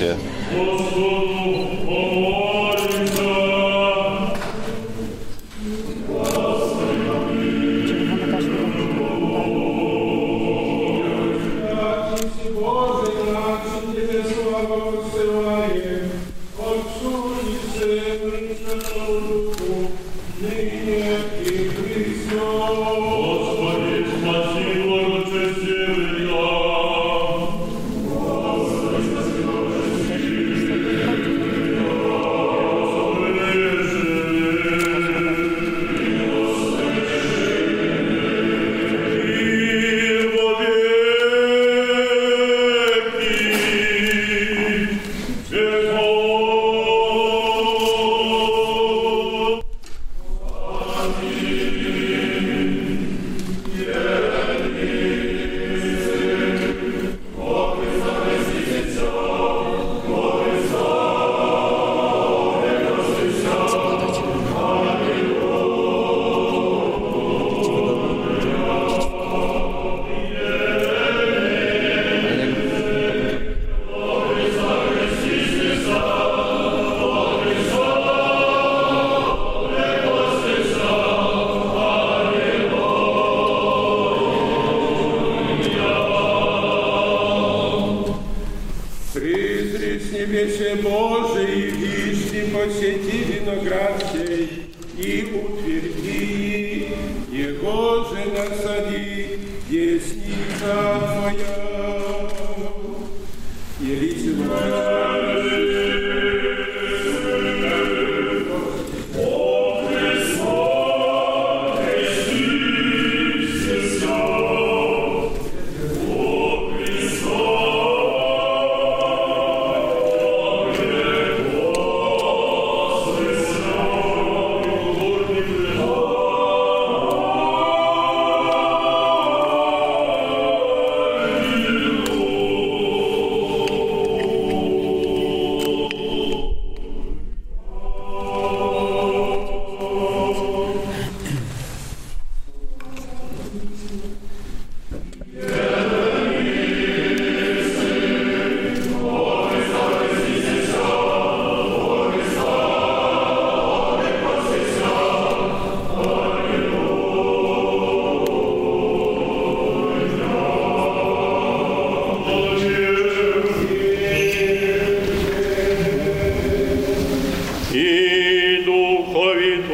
acontecer.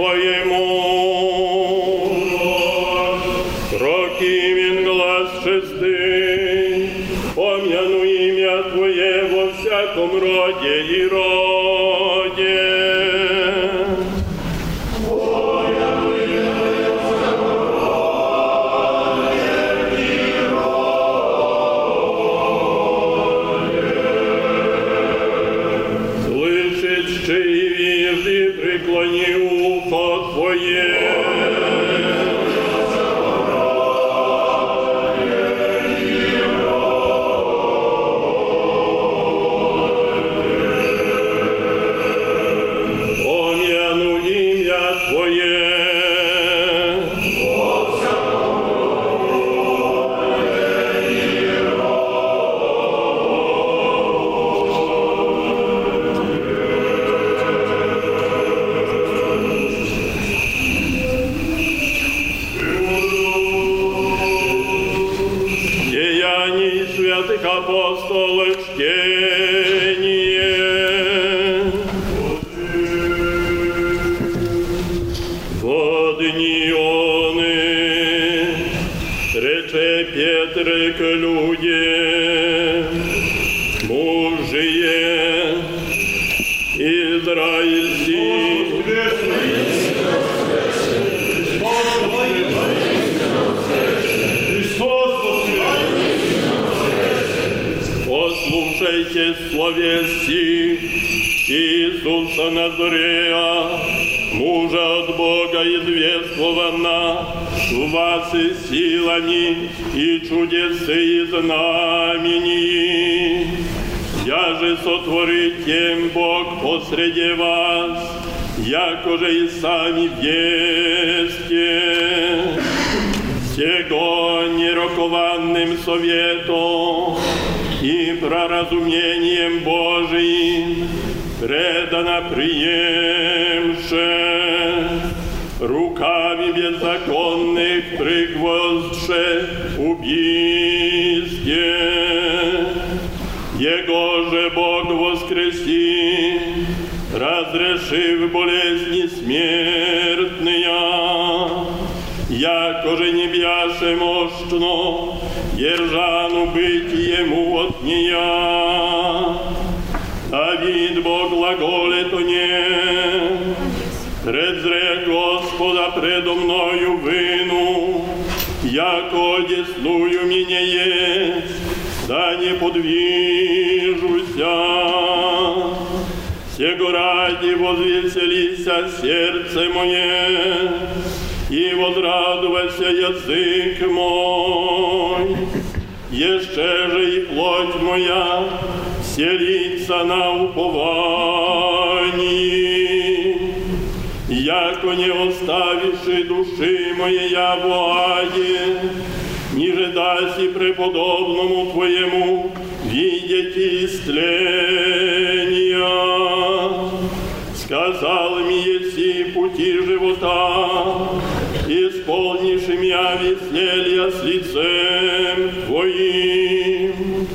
Духови Послушайте словеси Иисуса Назарея, мужа от Бога извествована, вас и силами, и чудесы и знамени. Я же сотворит тем Бог посреди вас, якоже и сами весте. Сего нерокованным советом и проразумением Божиим предано приемше, руками беззаконных пригвоздше убийстве. Его же Бог воскреси, разрешив болезни смертные, якоже не бяше мощно, держану быть ему от нея. Давид Бог глаголет о нем, презре Господа предо мною вину, яко десную меня есть, да не подвижуся. Сего ради возвеселися сердце мое, и возрадовался язык мой. Еще же и плоть моя селится на уповании. Яко не оставивши души моей в аде, ниже преподобному Твоему видеть истления. Сказал ми еси пути живота, меня веселья с лицем Твоим.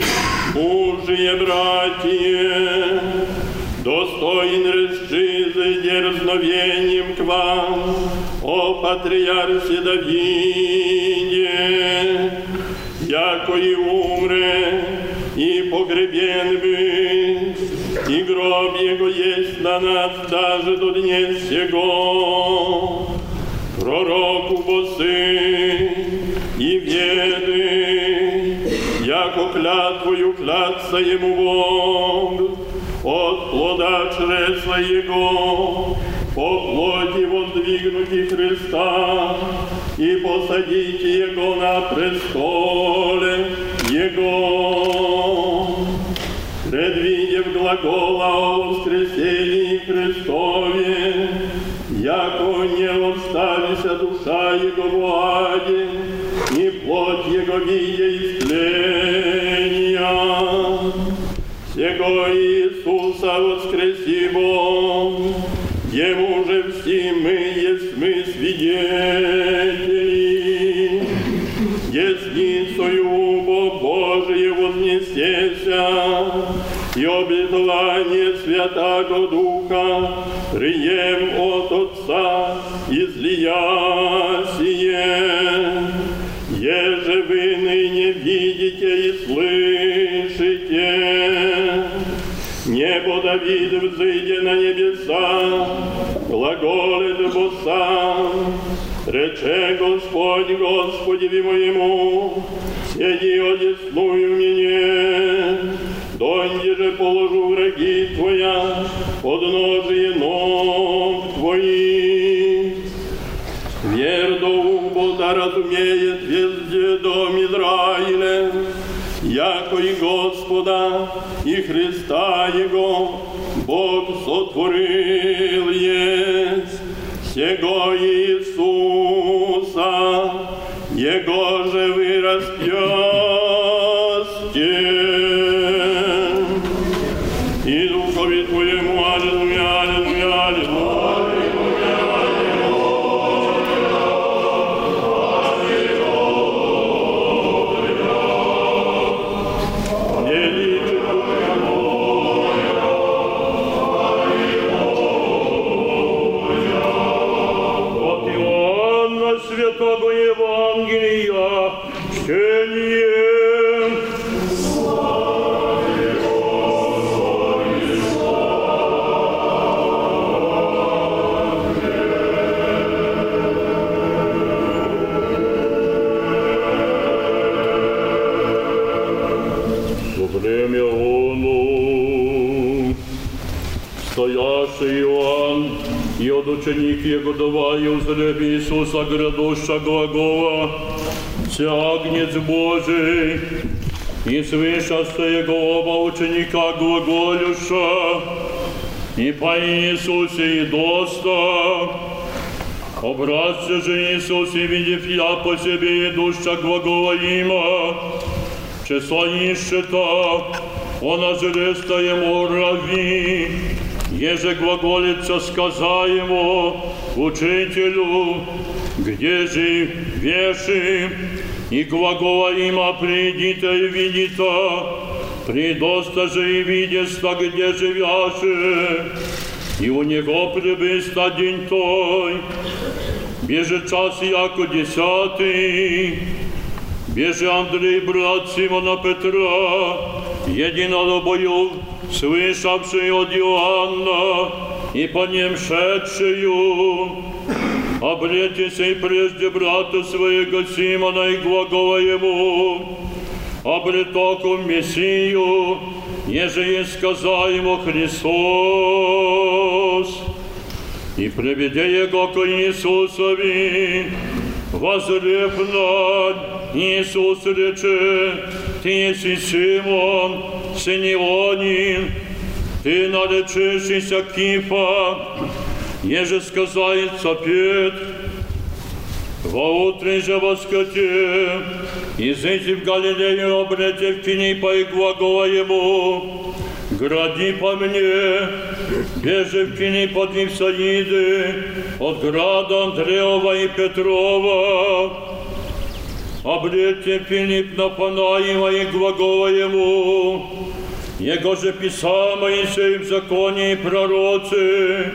Мужие братья, достоин расчизы дерзновением к вам, о патриарсе Давиде, яко и умре, и погребен быть, и гроб его есть на нас даже до дня сего. пророку боси і в'єди, яко клятвою кляться йому Бог, от плода чресла Його, по плоті вон двигнуті Христа, і посадіть Його на престоле Його. Предвидев глагола о воскресении Христове, яко не оставися душа Его аде, ни плоть Его видя истления. Сего Иисуса воскреси Бог, Ему же все мы есть мы свидетели. Десницою Бог Божие вознесеся, и обетование Святаго Духа прием от излия сие. Еже вы ныне видите и слышите, небо Давид взыйде на небеса, глаголит Бо сам, рече Господь Господеви моему, сиди одесную мне, донде же положу враги Твоя, подножие ног разумеет везде дом Израиля, яко и Господа, и Христа Его Бог сотворил есть, сего Иисуса, Его же вы время оно. Стоящий Иоанн и от ученик Его давай узреб Иисуса грядуща глагола, «Тягнец Божий, и свыше Его оба ученика глаголюша, и по Иисусе и доста, Образце же Иисус, и видев я по себе идуща глагола има, числа он ожреста ему рави, еже глаголица сказа ему, учителю, где же веши, и глагола има придите и видите, придоста же и видеста, где живяше, и у него прибыста день той, бежит час яко десятый, бежи Андрей, брат Симона Петра, единолобою, слышавший от Иоанна, и по нем шедшую, обретися и прежде брата своего Симона и глагола ему, обретоку Мессию, еже и сказал ему Христос, и приведе его к Иисусови, возрев над Иисус рече, ты еси Симон, сын Ионин, ты наречешься Кифа, еже сказается Петр, во утре же воскоте, изыди в Галилею обрете в тени по и глагола ему, гради по мне, бежи в тени под Вифсаиды, от града Андреова и Петрова, обрете Филипп Нафанаева и глагола ему, его же писал Моисей в законе и пророцы,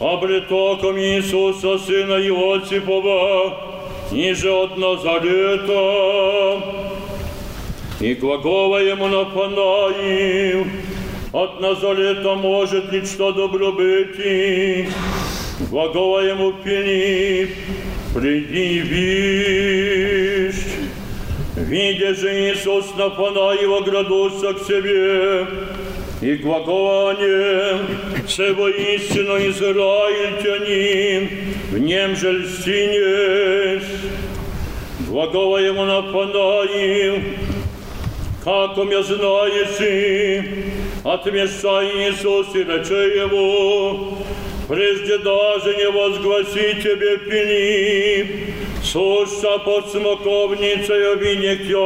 обретоком Иисуса, сына Иосипова, ниже от Назарета, и глагола ему Нафанаил, от Назарета может ли что добро быть, глагола ему Филипп, приди и вишь. Видя же Иисус Нафанаила градуса к себе, и глаголание «Се воистину израильтянин, в нем же льстинец». Глагола ему Нафанаил, как я знаешь, отмешай Иисус и рече ему, прежде даже не возгласи тебе Филипп, суша под смоковницей обинекьян.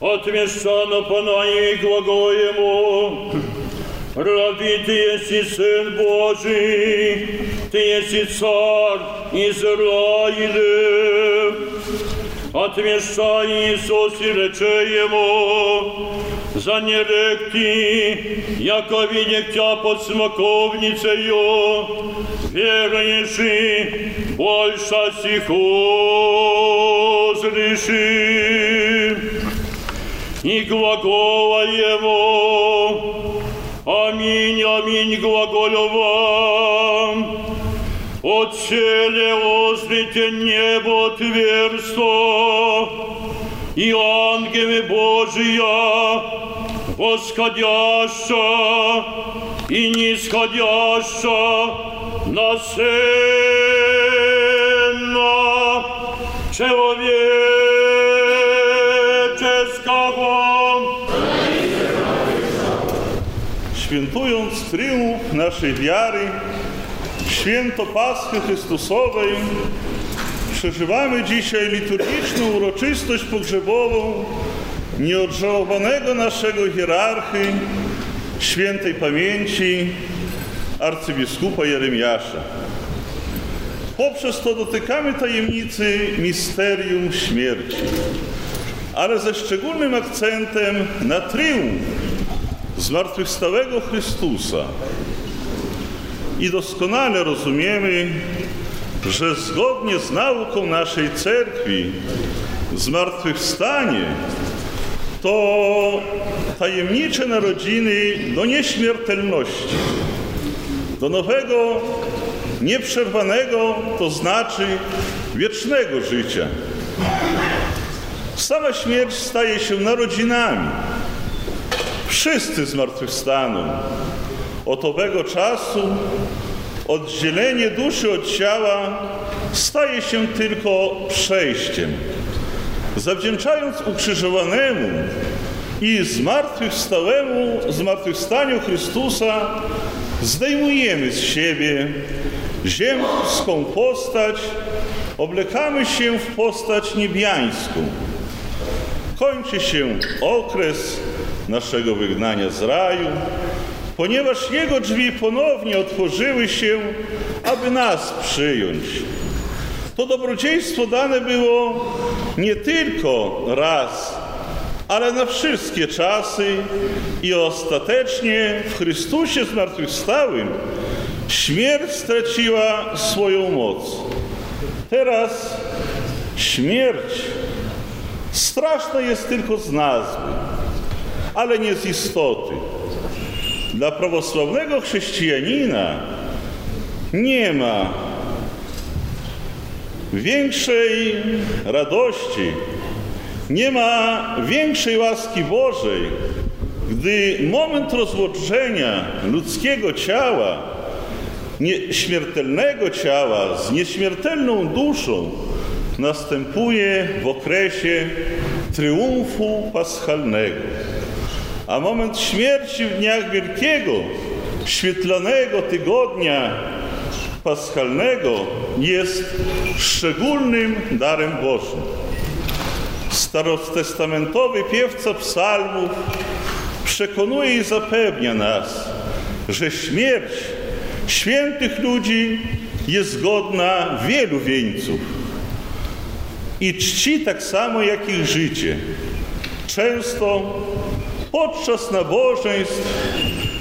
От Мещана Панаи глагол ему, Раби, ты еси Сын Божий, ты еси Царь Израилев. Отмешай Иисус и рече ему, за неректи, яко видек тя под смоковницею, веруешь и больше сих узреши. И глагола его, аминь, аминь, глаголю вам, Отселе озрите небо тверсто, и ангелы Божия, восходяща и нисходяща на сына человеческого. Świętując triumf naszej wiary, święto Paschy Chrystusowej, przeżywamy dzisiaj liturgiczną uroczystość pogrzebową nieodżałowanego naszego hierarchy świętej pamięci arcybiskupa Jeremiasza. Poprzez to dotykamy tajemnicy misterium śmierci, ale ze szczególnym akcentem na triumf zmartwychwstałego Chrystusa. I doskonale rozumiemy, że zgodnie z nauką naszej cerkwi zmartwychwstanie to tajemnicze narodziny do nieśmiertelności, do nowego, nieprzerwanego, to znaczy wiecznego życia. Sama śmierć staje się narodzinami. wszyscy zmartwychwstaną. Od owego czasu oddzielenie duszy od ciała staje się tylko przejściem. Zawdzięczając ukrzyżowanemu i zmartwychwstałemu, zmartwychwstaniu Chrystusa, zdejmujemy z siebie ziemską postać, oblekamy się w postać niebiańską. Kończy się okres naszego wygnania z raju, ponieważ Jego drzwi ponownie otworzyły się, aby nas przyjąć. To dobrodziejstwo dane było nie tylko raz, ale na wszystkie czasy i ostatecznie w Chrystusie zmartwychwstałym śmierć straciła swoją moc. Teraz śmierć straszna jest tylko z nazwy, ale nie z istoty. Dla prawosławnego chrześcijanina nie ma większej radości, nie ma większej łaski Bożej, gdy moment rozłączenia ludzkiego ciała, nieśmiertelnego ciała z nieśmiertelną duszą następuje w okresie triumfu paschalnego. A moment śmierci w dniach wielkiego, świetlanego tygodnia paschalnego jest szczególnym darem Bożym. Starostestamentowy piewca psalmów przekonuje i zapewnia nas, że śmierć świętych ludzi jest godna wielu wieńców i czci tak samo jak ich życie. Często podczas nabożeństw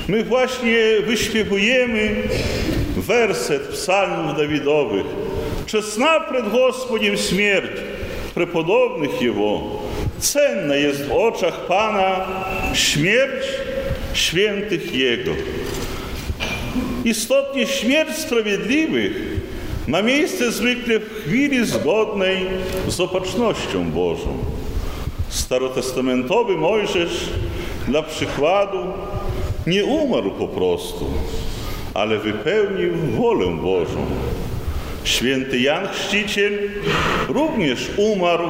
my właśnie wyśpiewujemy werset psalmów Dawidowych. Czesna przed Gospodziem śmierć prepodobnych Jego. Cenna jest w oczach Pana śmierć świętych Jego. Istotnie śmierć sprawiedliwych ma miejsce zwykle w chwili zgodnej z opatrznością Bożą. Starotestamentowy Mojżesz dla przykładu nie umarł po prostu, ale wypełnił wolę Bożą. Święty Jan Chrzciciel również umarł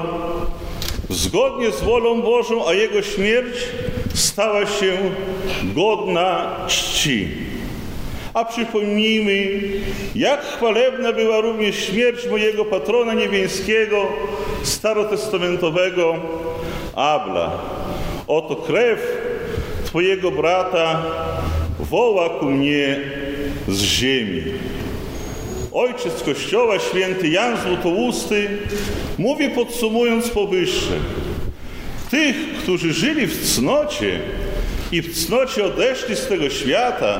zgodnie z wolą Bożą, a jego śmierć stała się godna czci. A przypomnijmy, jak chwalebna była również śmierć mojego patrona niebiańskiego, starotestamentowego Abla. Oto krew Twojego brata woła ku mnie z ziemi. Ojciec Kościoła, święty Jan Złotousty, mówi podsumując powyższe. Tych, którzy żyli w cnocie i w cnocie odeszli z tego świata,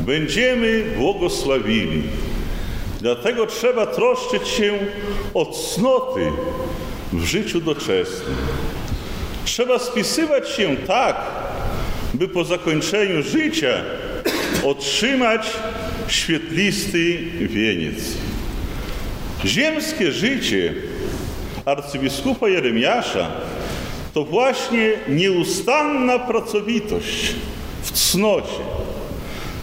będziemy błogosławili. Dlatego trzeba troszczyć się o cnoty w życiu doczesnym. Trzeba spisywać się tak, by po zakończeniu życia otrzymać świetlisty wieniec. Ziemskie życie arcybiskupa Jeremiasza to właśnie nieustanna pracowitość w cnocie.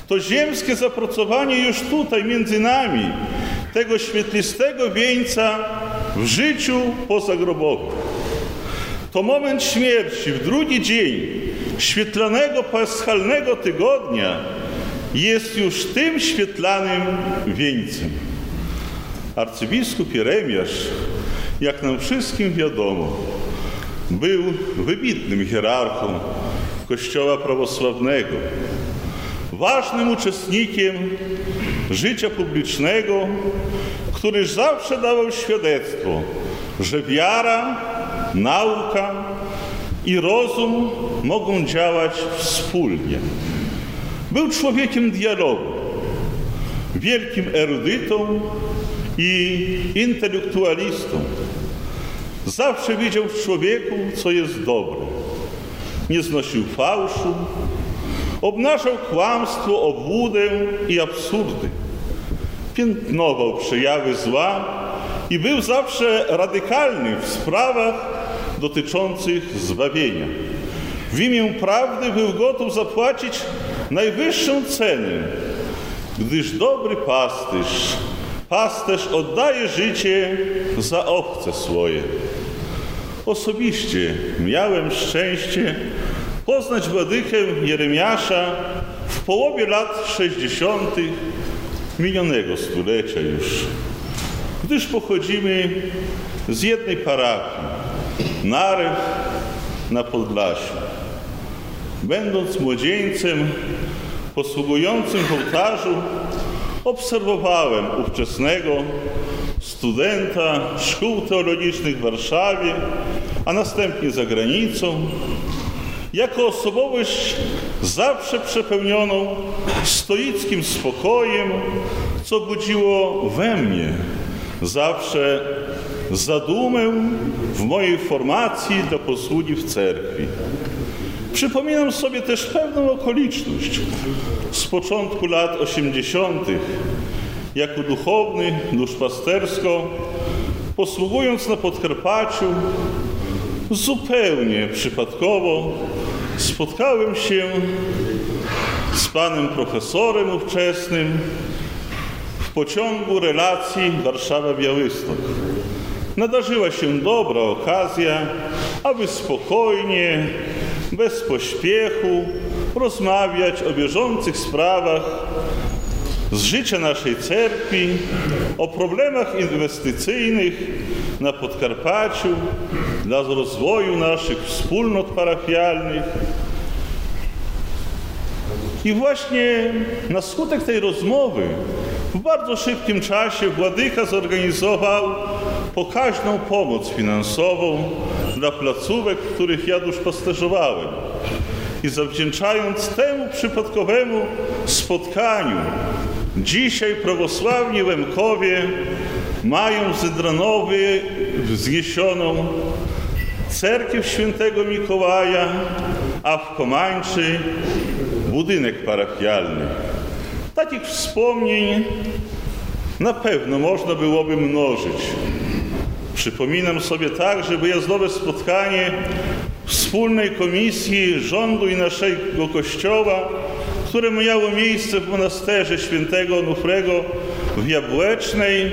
To ziemskie zapracowanie już tutaj między nami, tego świetlistego wieńca w życiu pozagrobowym. To moment śmierci w drugi dzień świetlanego paschalnego tygodnia jest już tym świetlanym wieńcem. Arcybiskup Jeremiasz, jak nam wszystkim wiadomo, był wybitnym hierarchą Kościoła prawosławnego, ważnym uczestnikiem życia publicznego, który zawsze dawał świadectwo, że wiara, nauka i rozum mogą działać wspólnie. Był człowiekiem dialogu, wielkim erudytą i intelektualistą. Zawsze widział w człowieku, co jest dobre. Nie znosił fałszu, obnażał kłamstwo, obłudę i absurdy. Piętnował przejawy zła i był zawsze radykalny w sprawach dotyczących zbawienia. w imię prawdy był gotów zapłacić najwyższą cenę, gdyż dobry pasterz, pasterz oddaje życie za owce swoje. Osobiście miałem szczęście poznać Władykę Jeremiasza w połowie lat 60. minionego stulecia już, gdyż pochodzimy z jednej parafii, Narew na Podlasiu. Będąc młodzieńcem posługującym w ołtarzu, obserwowałem ówczesnego studenta szkół teologicznych w Warszawie, a następnie za granicą, jako osobowość zawsze przepełnioną stoickim spokojem, co budziło we mnie zawsze zadumę w mojej formacji do posługi w cerkwi. Przypominam sobie też pewną okoliczność z początku lat 80. Jako duchowny, duszpastersko, posługując na Podkarpaciu, zupełnie przypadkowo spotkałem się z panem profesorem ówczesnym w pociągu relacji Warszawa-Białystok. Nadarzyła się dobra okazja, aby spokojnie, bez pośpiechu rozmawiać o bieżących sprawach z życia naszej cerkwi, o problemach inwestycyjnych na Podkarpaciu, dla rozwoju naszych wspólnot parafialnych. I właśnie na skutek tej rozmowy w bardzo szybkim czasie Władyka zorganizował pokaźną pomoc finansową dla placówek, w których ja duszpasterzowałem. I zawdzięczając temu przypadkowemu spotkaniu, dzisiaj prawosławni Łemkowie mają w Zydranowie wzniesioną cerkiew świętego Mikołaja, a w Komańczy budynek parafialny. Takich wspomnień na pewno można byłoby mnożyć. Przypominam sobie także wyjazdowe spotkanie wspólnej komisji rządu i naszego kościoła, które miało miejsce w monasterze świętego Onufrego w Jabłecznej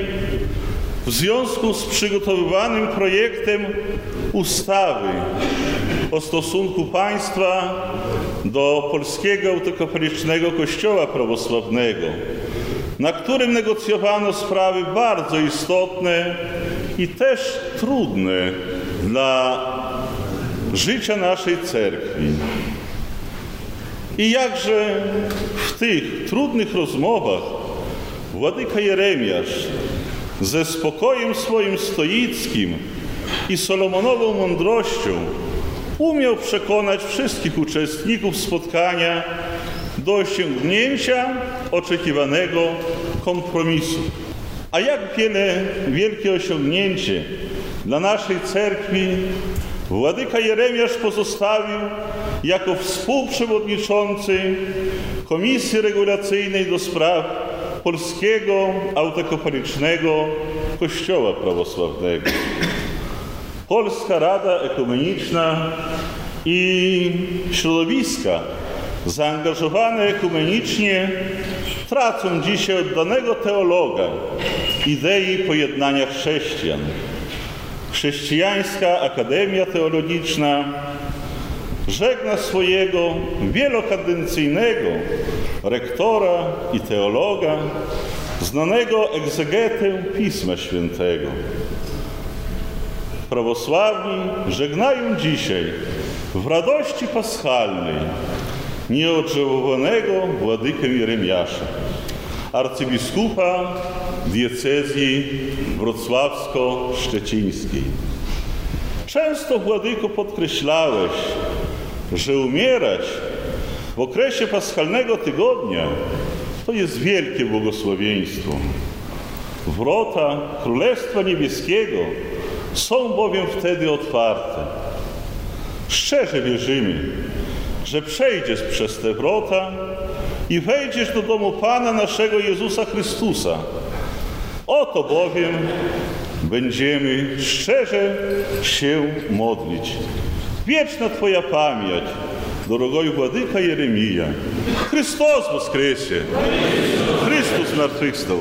w związku z przygotowywanym projektem ustawy o stosunku państwa do Polskiego Autokapelicznego Kościoła Prawosławnego, na którym negocjowano sprawy bardzo istotne i też trudne dla życia naszej cerkwi. I jakże w tych trudnych rozmowach Władyka Jeremiasz ze spokojem swoim stoickim i Solomonową mądrością umiał przekonać wszystkich uczestników spotkania do osiągnięcia oczekiwanego kompromisu. A jak wiele, wielkie osiągnięcie dla naszej cerkwi Władyka Jeremiasz pozostawił jako współprzewodniczący Komisji Regulacyjnej do spraw Polskiego Autokopalicznego Kościoła Prawosławnego. Polska Rada Ekumeniczna i środowiska zaangażowane ekumenicznie tracą dzisiaj od danego teologa idei pojednania chrześcijan. Chrześcijańska Akademia Teologiczna żegna swojego wielokadencyjnego rektora i teologa, znanego egzegetę Pisma Świętego. Prawosławni żegnają dzisiaj w radości paschalnej nieodżałowanego władykę Jeremiasza, arcybiskupa diecezji wrocławsko-szczecińskiej. Często, Władyko, podkreślałeś, że umierać w okresie paschalnego tygodnia to jest wielkie błogosławieństwo. Wrota Królestwa Niebieskiego są bowiem wtedy otwarte. Szczerze wierzymy, że przejdziesz przez te wrota i wejdziesz do domu Pana naszego Jezusa Chrystusa. Oto bowiem będziemy szczerze się modlić. Wieczna Twoja pamięć дорогой владыка Єремія. Христос воскресе! Христос змертвихстав!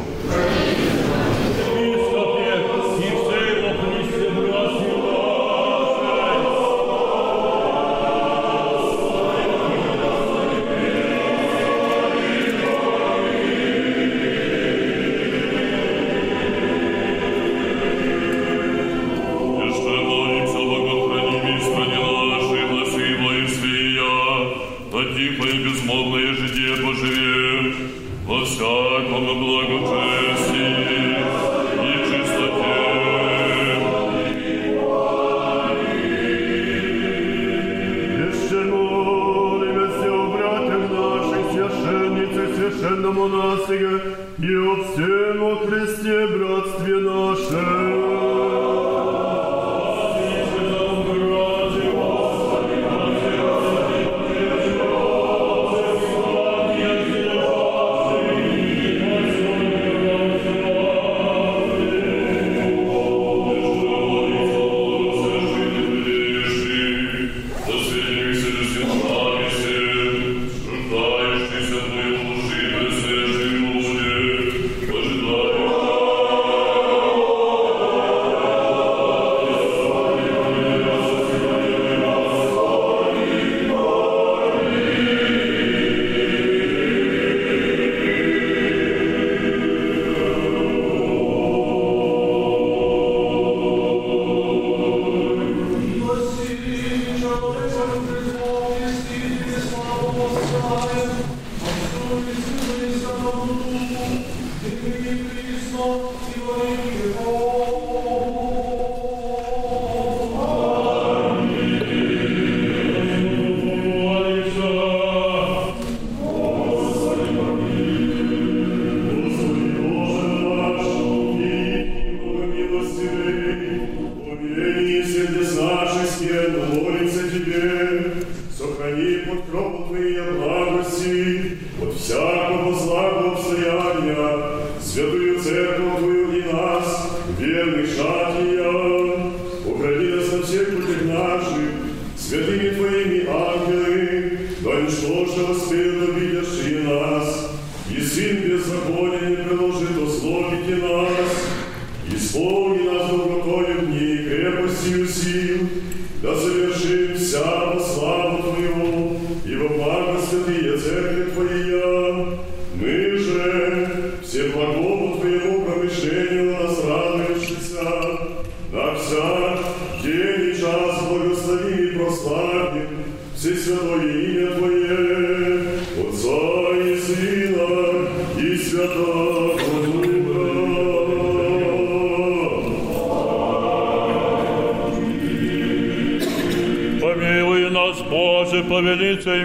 Боже, по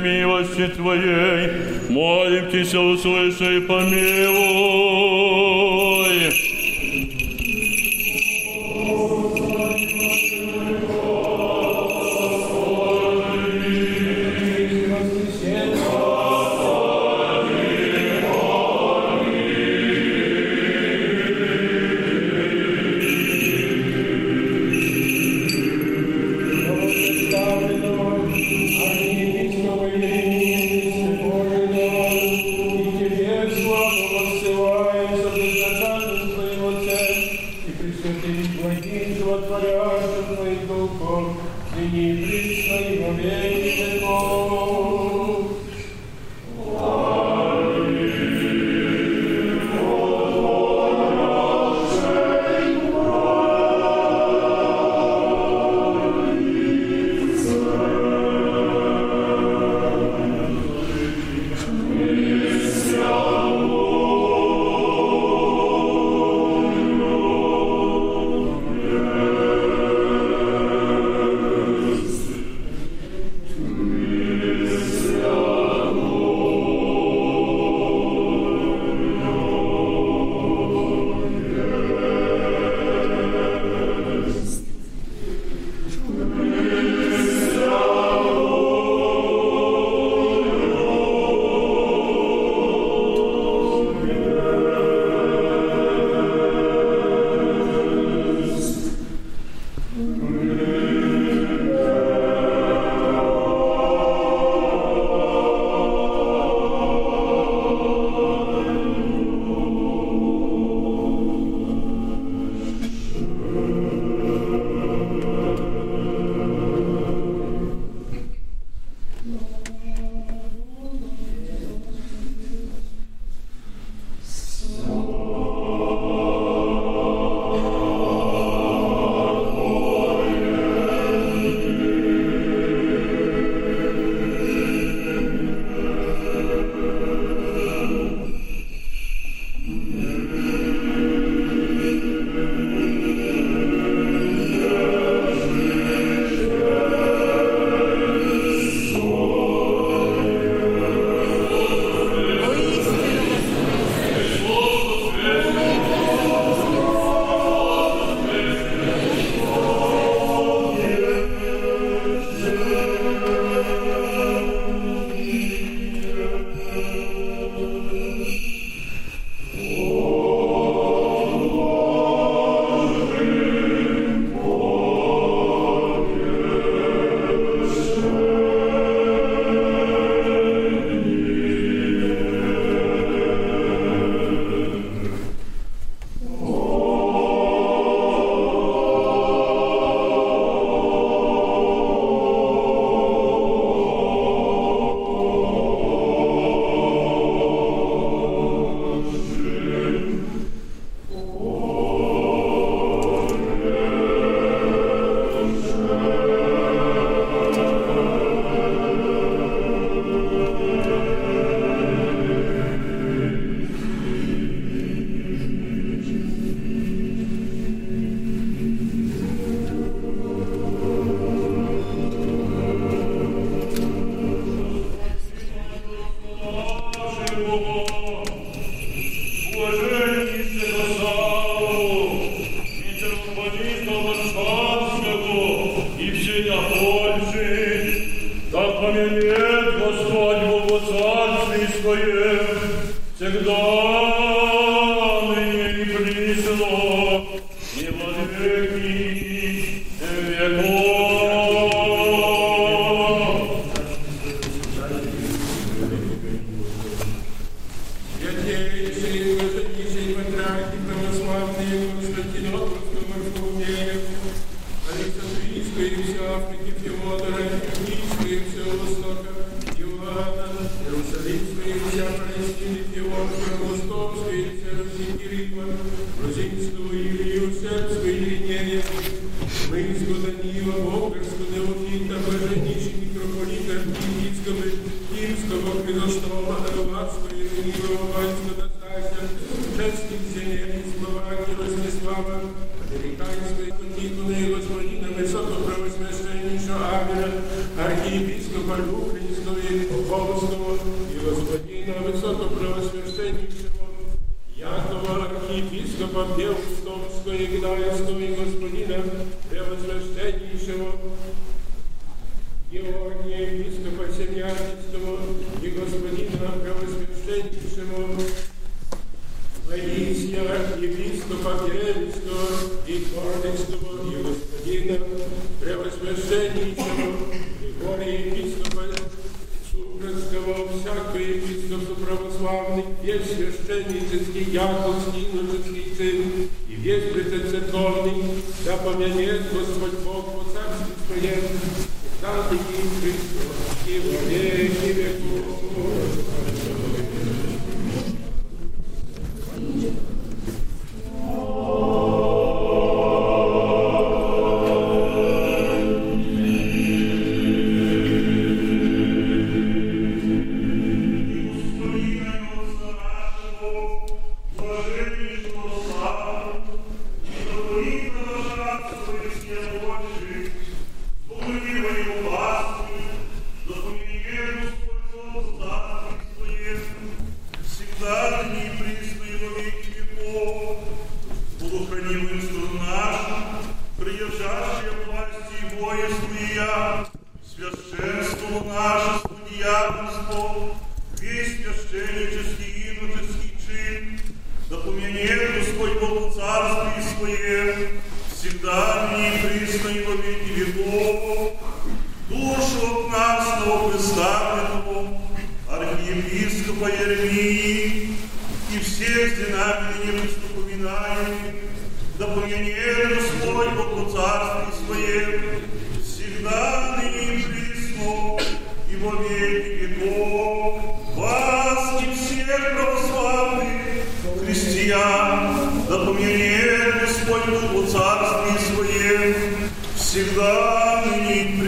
милости Твоей. Молим Тебя, услыши и помилуй. Євгенія Словакії Ростислава, Американської Ніколи Господіна Високопровосвященнішого Аміра, архієпископа Люблінської Полського і Господіна Високопровосвященнішого Якова архієпископа Пєвстомського і Гнаївського і Господіна Превосвященнішого Георгия епископа Семьянинского и господина Превосвященнейшего Моисия епископа Кирилловского и Кординского и господина Превосвященнейшего Григория епископа Сукринского, всякого епископа православный, весь священнический, яковский, иноческий чин, и весь прецерковный, да помянет Господь Бог по царстве Своем, всегда таки Христос, и во веки веков. Судьявенство, весь священнический и иноческий чин, да поменет Господь Бог в царстве Своем, всегда ныне и во веки веков. Душу от нас новопредставленного, архиепископа Еремии и всех знамени неприступоминаемых, да помянет Господь Бог в царстве Своем, всегда и во веки веков, вас христиан, да помянет Господь Бог в царстве всегда ныне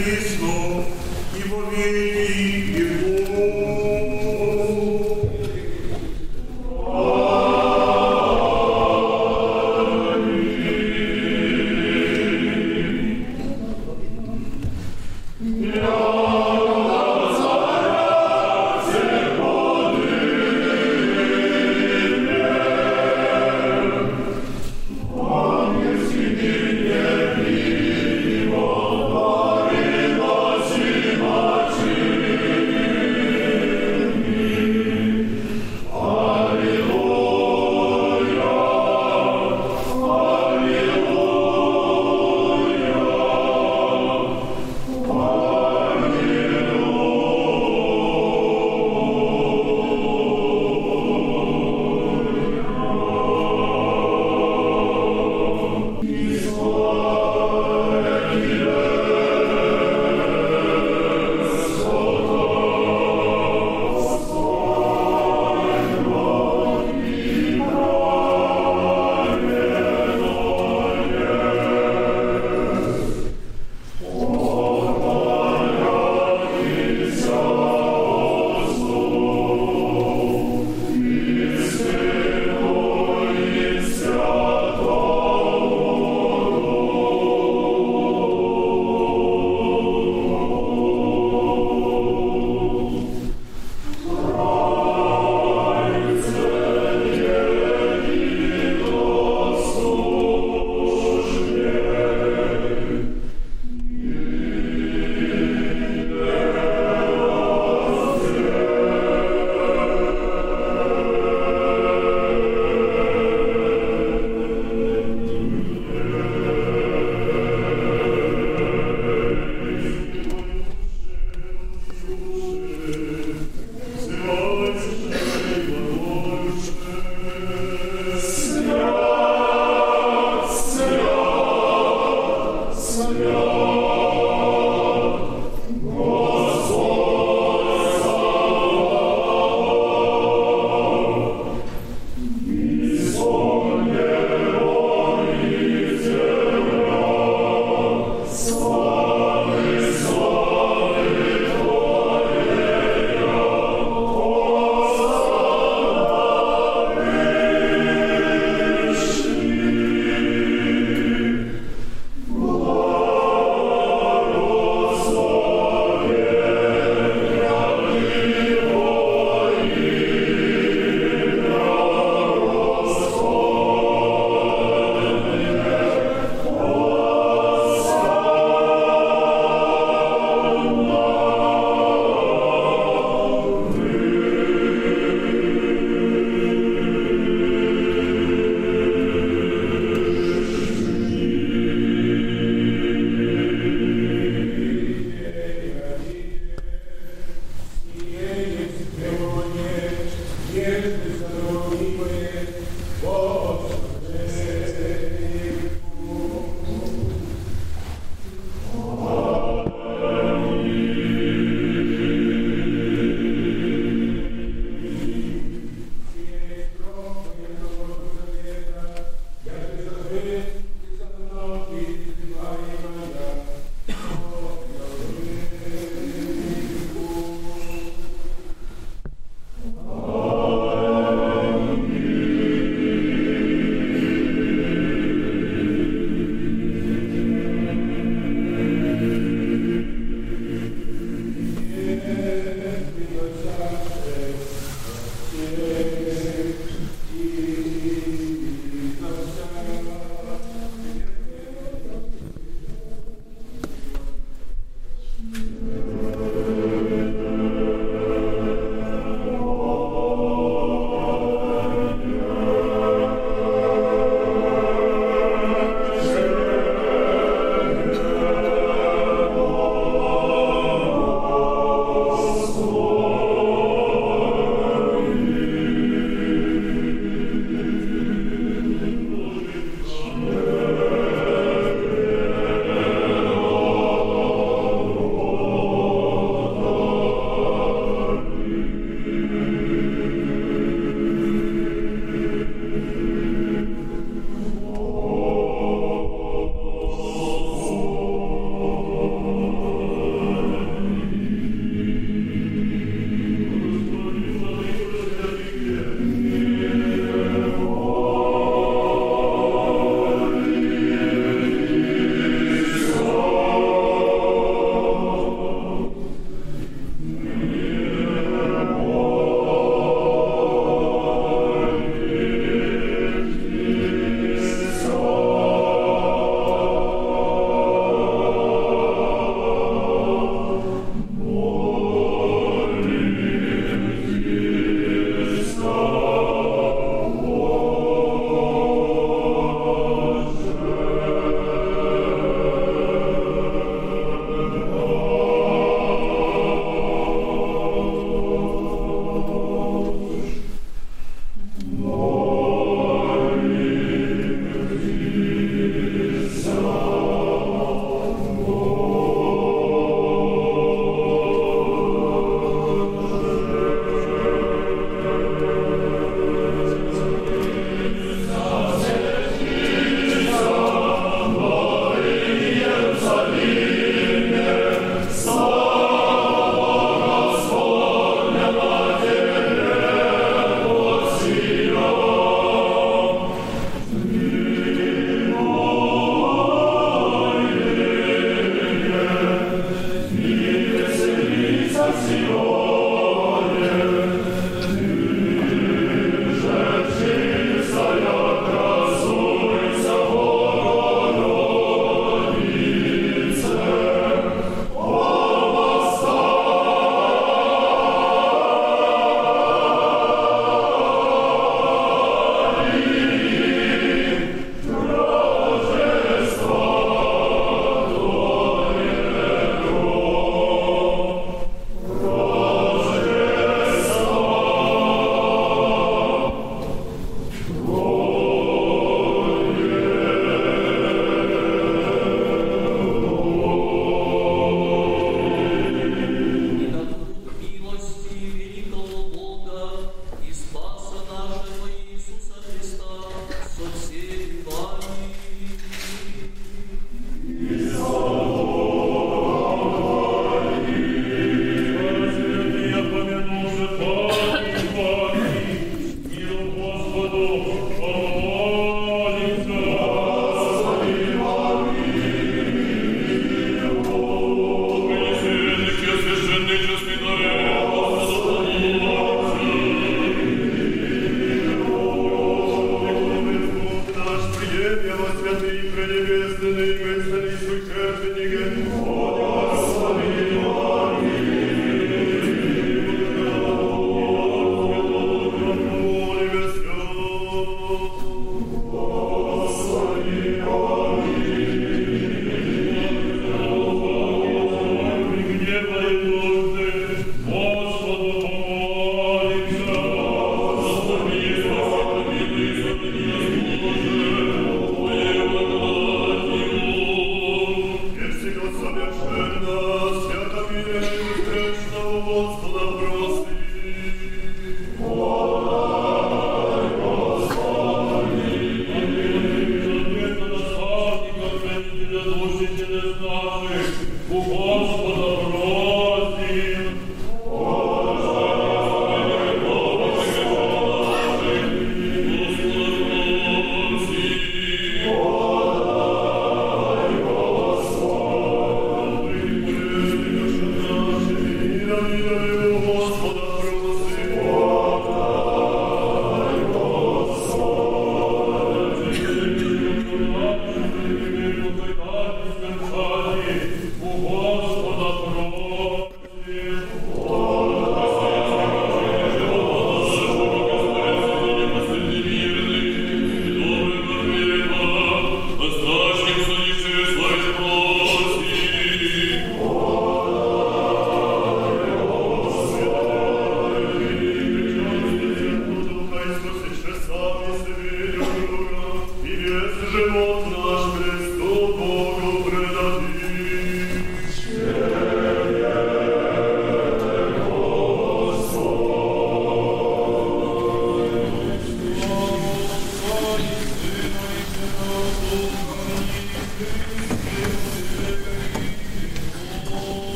you.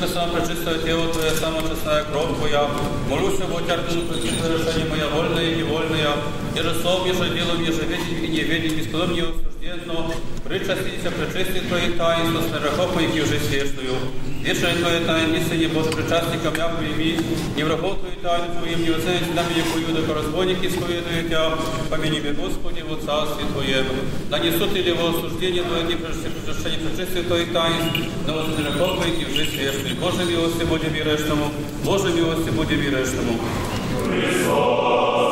Бы сам пречистое тело Твое, самая честная кровь Твоя, молюсь об отярдину против совершения моя вольная и невольная, еже слов, еже делом, еже ведень и неведень, бесподобно не осужденно, Причастіться, причистітої таїн, стерахопу, які вже свіжною. Вічної Твоє таїн, сині Боже, причастникам, я поїмі, ні враготою таїн Твоїм, ні оцець нам, якою до корозбонники сповідують, я помініми Господі, в царстві Твоєму. Да не сути ли во осуждение Твоє, ні причащення, причистітої таїн, на які вже свіжною. Боже милості, будь вірешному, Боже милості, будь вірешному. Христос!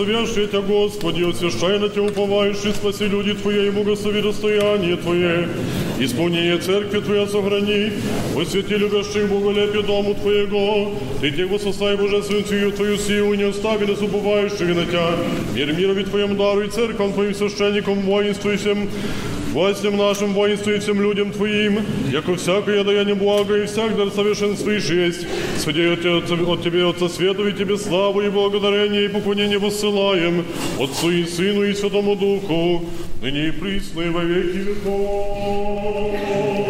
Благословляя, Тебя, Господи, освящай на Тебя уповающий, спаси люди Твои, и благослови достояние Твое. Исполнение церкви Твоя сохрани, посвяти любящих боголепие дому Твоего. Ты тех воссостай божественную Твою силу, не остави нас уповающих на Тебя. Мир мирови Твоем дару и церквам Твоим священникам воинствующим, властям нашим воинству и всем людям Твоим, яко всякое даяние блага и всяк дар совершенствуешь есть. Суди от, от Тебе, Отца Свету, и Тебе славу и благодарение и поклонение воссылаем, Отцу и Сыну и Святому Духу, ныне и присно и во веки веков.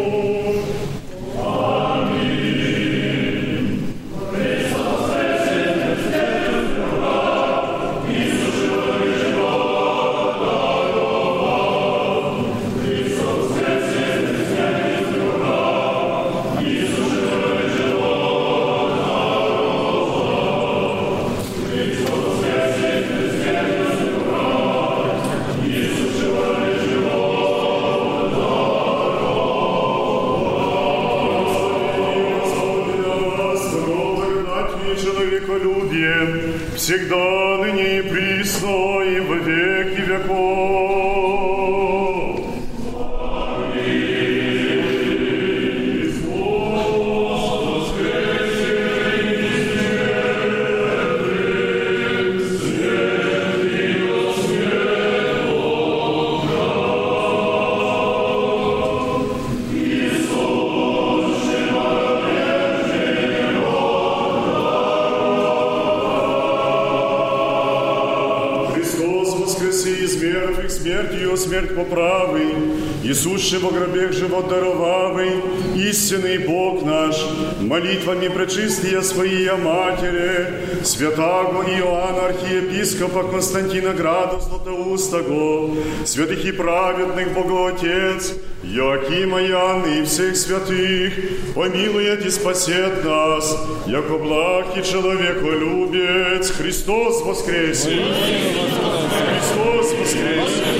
Всегда ныне и присно и во веки веков. И сущий во гробех живот даровавый, истинный Бог наш, молитвами пречистия своей Матери, святаго Иоанна архиепископа Константина Града Златоустого, святых и праведных Богоотец, Якима Анны и всех святых, помилует и спасет нас, яко благ и человеколюбец, Христос воскресе! Христос воскресе!